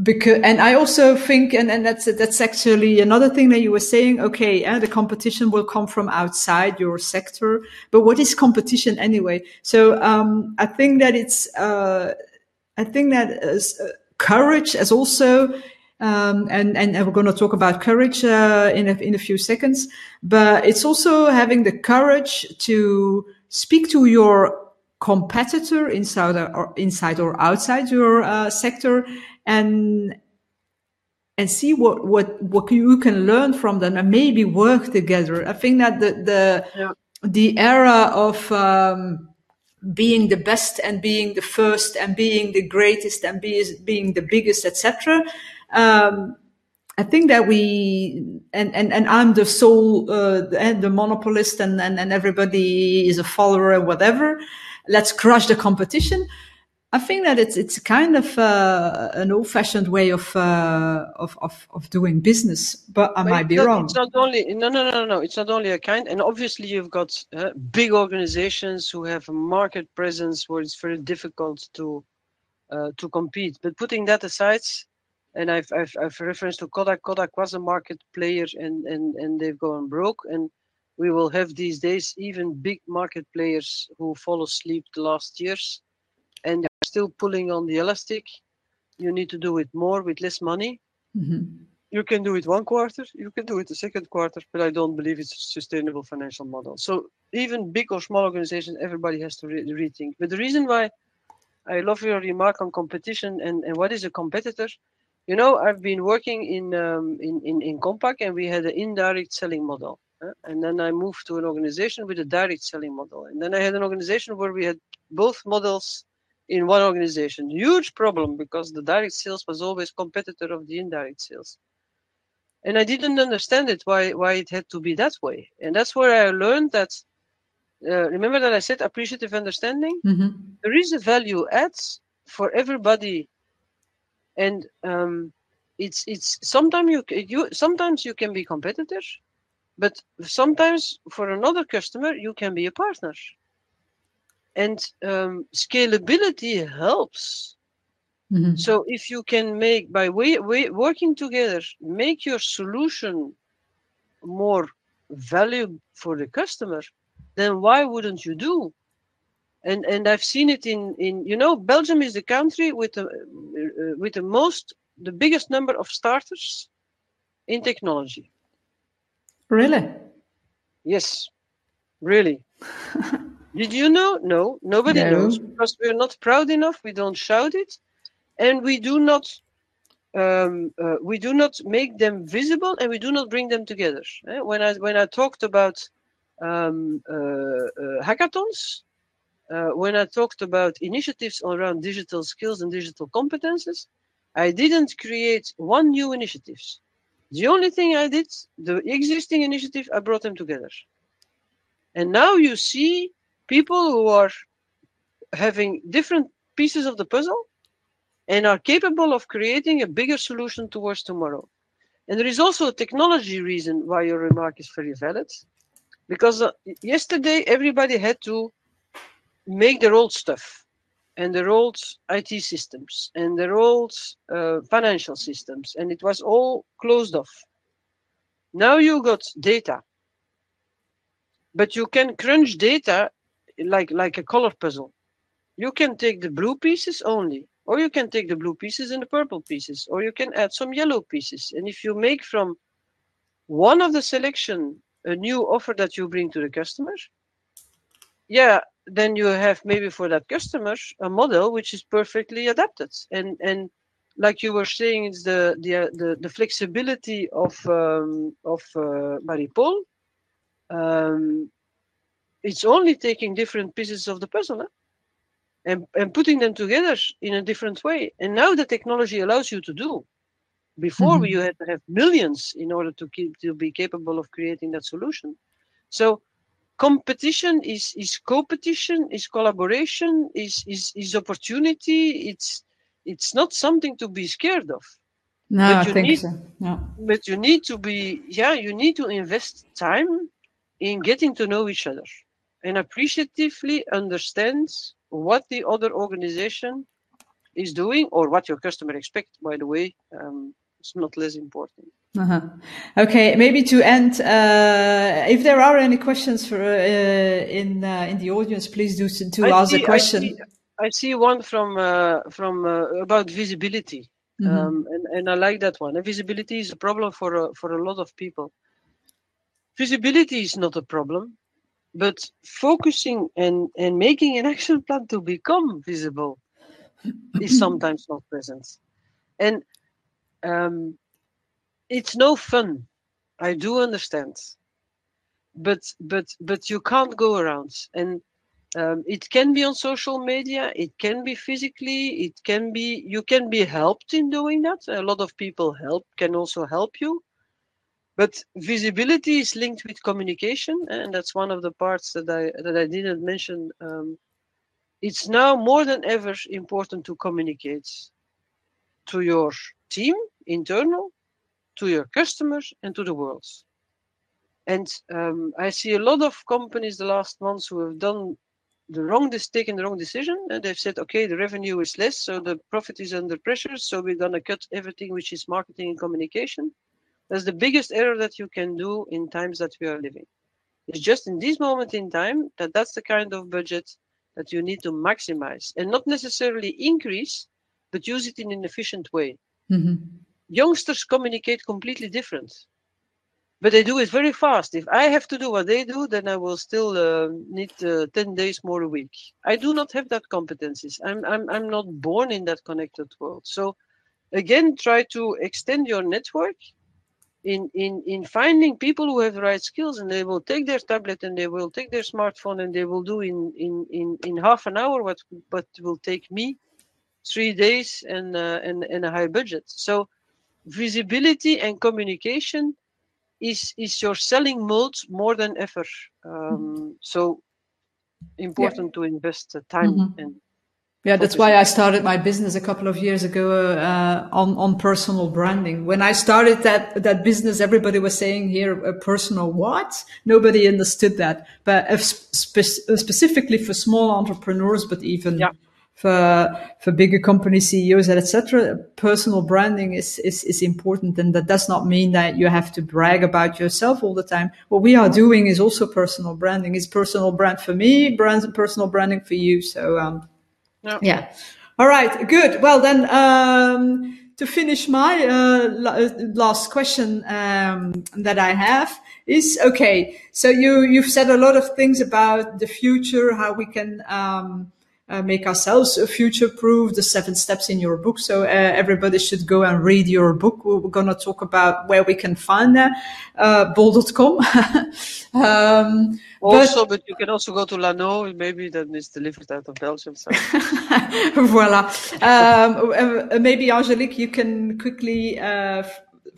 because, and I also think, and, and that's, that's actually another thing that you were saying. Okay. Uh, the competition will come from outside your sector, but what is competition anyway? So, um, I think that it's, uh, I think that uh, courage as also um, and, and, and we're going to talk about courage uh, in, a, in a few seconds. But it's also having the courage to speak to your competitor inside or inside or outside your uh, sector and and see what what what you can learn from them and maybe work together. I think that the the yeah. the era of um, being the best and being the first and being the greatest and be, being the biggest, etc um, I think that we and and, and I'm the sole uh, the, the monopolist and, and and everybody is a follower or whatever. Let's crush the competition. I think that it's it's kind of uh, an old-fashioned way of, uh, of, of of doing business, but I but might be not, wrong. It's not only no no no no. It's not only a kind, and obviously you've got uh, big organizations who have a market presence where it's very difficult to uh, to compete. But putting that aside, and I've, I've, I've referenced to Kodak. Kodak was a market player and, and, and they've gone broke. And we will have these days even big market players who fall asleep the last years and they're still pulling on the elastic. You need to do it more with less money. Mm-hmm. You can do it one quarter, you can do it the second quarter, but I don't believe it's a sustainable financial model. So even big or small organizations, everybody has to re- rethink. But the reason why I love your remark on competition and, and what is a competitor, you know, I've been working in um, in, in in Compaq, and we had an indirect selling model. Uh, and then I moved to an organization with a direct selling model. And then I had an organization where we had both models in one organization. Huge problem because the direct sales was always competitor of the indirect sales. And I didn't understand it why why it had to be that way. And that's where I learned that. Uh, remember that I said appreciative understanding. Mm-hmm. There is a value add for everybody and um, it's it's sometimes you you sometimes you can be competitor, but sometimes for another customer you can be a partner. And um, scalability helps. Mm-hmm. So if you can make by way, way, working together, make your solution more value for the customer, then why wouldn't you do? And and I've seen it in in you know Belgium is the country with the uh, with the most the biggest number of starters in technology. Really? Yes, really. Did you know? No, nobody no. knows because we're not proud enough. We don't shout it, and we do not um, uh, we do not make them visible, and we do not bring them together. Eh? When I when I talked about um, uh, uh, hackathons, uh, when I talked about initiatives around digital skills and digital competences, I didn't create one new initiative. The only thing I did, the existing initiative, I brought them together. And now you see people who are having different pieces of the puzzle and are capable of creating a bigger solution towards tomorrow. And there is also a technology reason why your remark is very valid. Because uh, yesterday everybody had to make their old stuff and their old IT systems and their old uh, financial systems, and it was all closed off. Now you got data, but you can crunch data like like a color puzzle. You can take the blue pieces only, or you can take the blue pieces and the purple pieces, or you can add some yellow pieces. And if you make from one of the selection a new offer that you bring to the customer, yeah, then you have maybe for that customer a model which is perfectly adapted. And and like you were saying, it's the the the, the flexibility of um, of uh, Marie-Paul. Um, it's only taking different pieces of the puzzle. Huh? and, and putting them together in a different way. And now the technology allows you to do. Before mm-hmm. you had to have millions in order to keep to be capable of creating that solution. So competition is is competition, is collaboration, is is is opportunity. It's it's not something to be scared of. No, I think need, so. No. But you need to be yeah, you need to invest time in getting to know each other and appreciatively understand what the other organization is doing or what your customer expect by the way um, it's not less important uh-huh. okay maybe to end uh, if there are any questions for uh, in uh, in the audience please do to I ask see, a question I see, I see one from uh, from uh, about visibility mm-hmm. um, and, and I like that one and visibility is a problem for for a lot of people visibility is not a problem but focusing and, and making an action plan to become visible is sometimes not present. And um, it's no fun. I do understand. But but but you can't go around. And um, it can be on social media, it can be physically, it can be you can be helped in doing that. A lot of people help can also help you. But visibility is linked with communication, and that's one of the parts that I that I didn't mention. Um, it's now more than ever important to communicate to your team, internal, to your customers, and to the world. And um, I see a lot of companies the last months who have done the wrong taken the wrong decision, and they've said, okay, the revenue is less, so the profit is under pressure, so we're gonna cut everything which is marketing and communication. That's the biggest error that you can do in times that we are living. It's just in this moment in time that that's the kind of budget that you need to maximize and not necessarily increase, but use it in an efficient way. Mm-hmm. Youngsters communicate completely different, but they do it very fast. If I have to do what they do, then I will still uh, need uh, 10 days more a week. I do not have that competencies. I'm, I'm, I'm not born in that connected world. So again, try to extend your network in, in, in finding people who have the right skills and they will take their tablet and they will take their smartphone and they will do in, in, in, in half an hour what, what will take me three days and, uh, and, and a high budget. So visibility and communication is, is your selling mode more than ever. Um, so important yeah. to invest time mm-hmm. and yeah, that's why I started my business a couple of years ago uh, on on personal branding. When I started that that business, everybody was saying here a personal what? Nobody understood that. But spe- specifically for small entrepreneurs, but even yeah. For for bigger company CEOs and etc., personal branding is, is is important, and that does not mean that you have to brag about yourself all the time. What we are doing is also personal branding. It's personal brand for me, brand personal branding for you. So. Um, yeah. yeah. All right. Good. Well, then, um, to finish my uh, last question um, that I have is okay. So you you've said a lot of things about the future, how we can um, uh, make ourselves future proof, the seven steps in your book. So uh, everybody should go and read your book. We're going to talk about where we can find that, uh, bol.com. um, also, but, but, you can also go to Lannoo. Maybe that is delivered out of Belgium. So. Voila. Um, uh, maybe Angelique, you can quickly uh,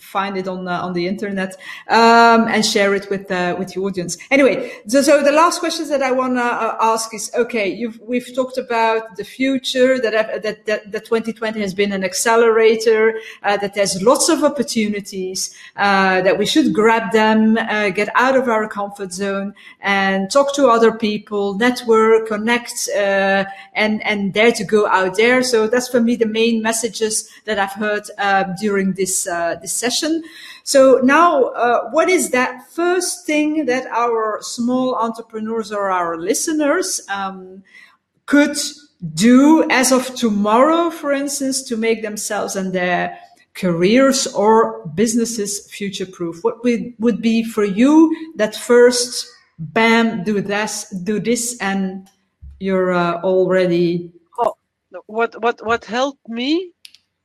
find it on uh, on the internet um, and share it with uh, with the audience. Anyway, so, so the last questions that I want to uh, ask is: Okay, we've talked about the future that that that, that 2020 has been an accelerator, uh, that there's lots of opportunities, uh, that we should grab them, uh, get out of our comfort zone, and talk to other people, network, connect, and and dare to go out there. So that's for me the main messages that I've heard um, during this this session session. So now, uh, what is that first thing that our small entrepreneurs or our listeners um, could do as of tomorrow, for instance, to make themselves and their careers or businesses future proof? What would, would be for you that first, bam, do this, do this, and you're uh, already. Oh, what what what helped me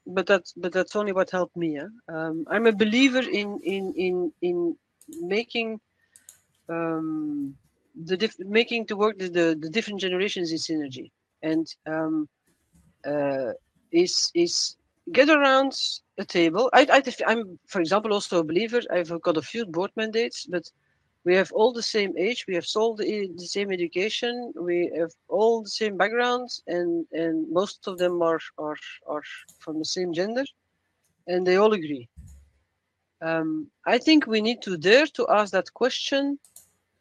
but that's but that's only what helped me. Um, I'm a believer in in in in making um, the diff- making to work the, the, the different generations in synergy and um, uh, is is get around a table. I, I I'm for example also a believer. I've got a few board mandates, but we have all the same age we have all the, the same education we have all the same backgrounds and and most of them are are are from the same gender and they all agree. Um, i think we need to dare to ask that question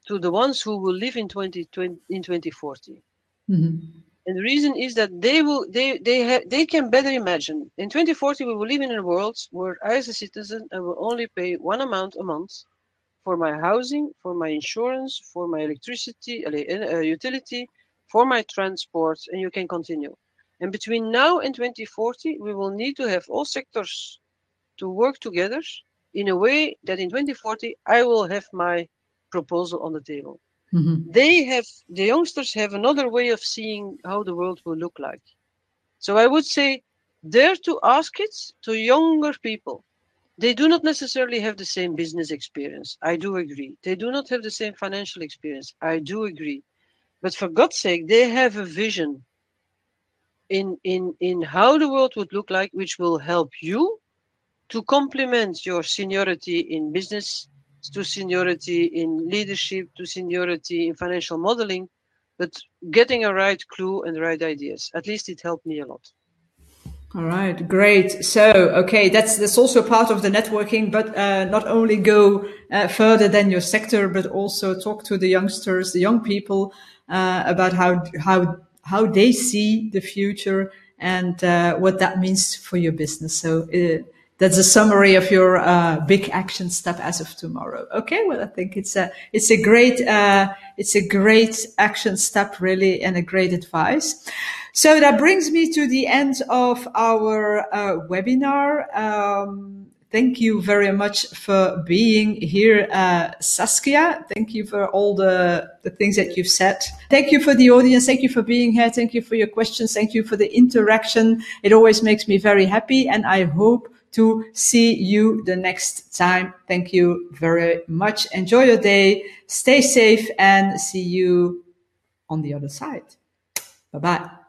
to the ones who will live in 2020 in 2040 mm-hmm. and the reason is that they will they they have they can better imagine. In 2040 we will live in a world where i as a citizen i will only pay one amount a month for my housing, for my insurance, for my electricity, uh, utility, for my transport, and you can continue. And between now and 2040, we will need to have all sectors to work together in a way that in 2040 I will have my proposal on the table. Mm-hmm. They have the youngsters have another way of seeing how the world will look like. So I would say dare to ask it to younger people they do not necessarily have the same business experience. I do agree. They do not have the same financial experience. I do agree. But for God's sake, they have a vision in, in, in how the world would look like, which will help you to complement your seniority in business, to seniority in leadership, to seniority in financial modeling, but getting a right clue and right ideas. At least it helped me a lot. All right, great. So, okay, that's that's also part of the networking, but uh, not only go uh, further than your sector, but also talk to the youngsters, the young people, uh, about how how how they see the future and uh, what that means for your business. So uh, that's a summary of your uh, big action step as of tomorrow. Okay, well, I think it's a it's a great it's a great action step, really, and a great advice. So that brings me to the end of our uh, webinar. Um, thank you very much for being here, uh, Saskia. Thank you for all the, the things that you've said. Thank you for the audience. Thank you for being here. Thank you for your questions. Thank you for the interaction. It always makes me very happy. And I hope to see you the next time. Thank you very much. Enjoy your day. Stay safe and see you on the other side. Bye bye.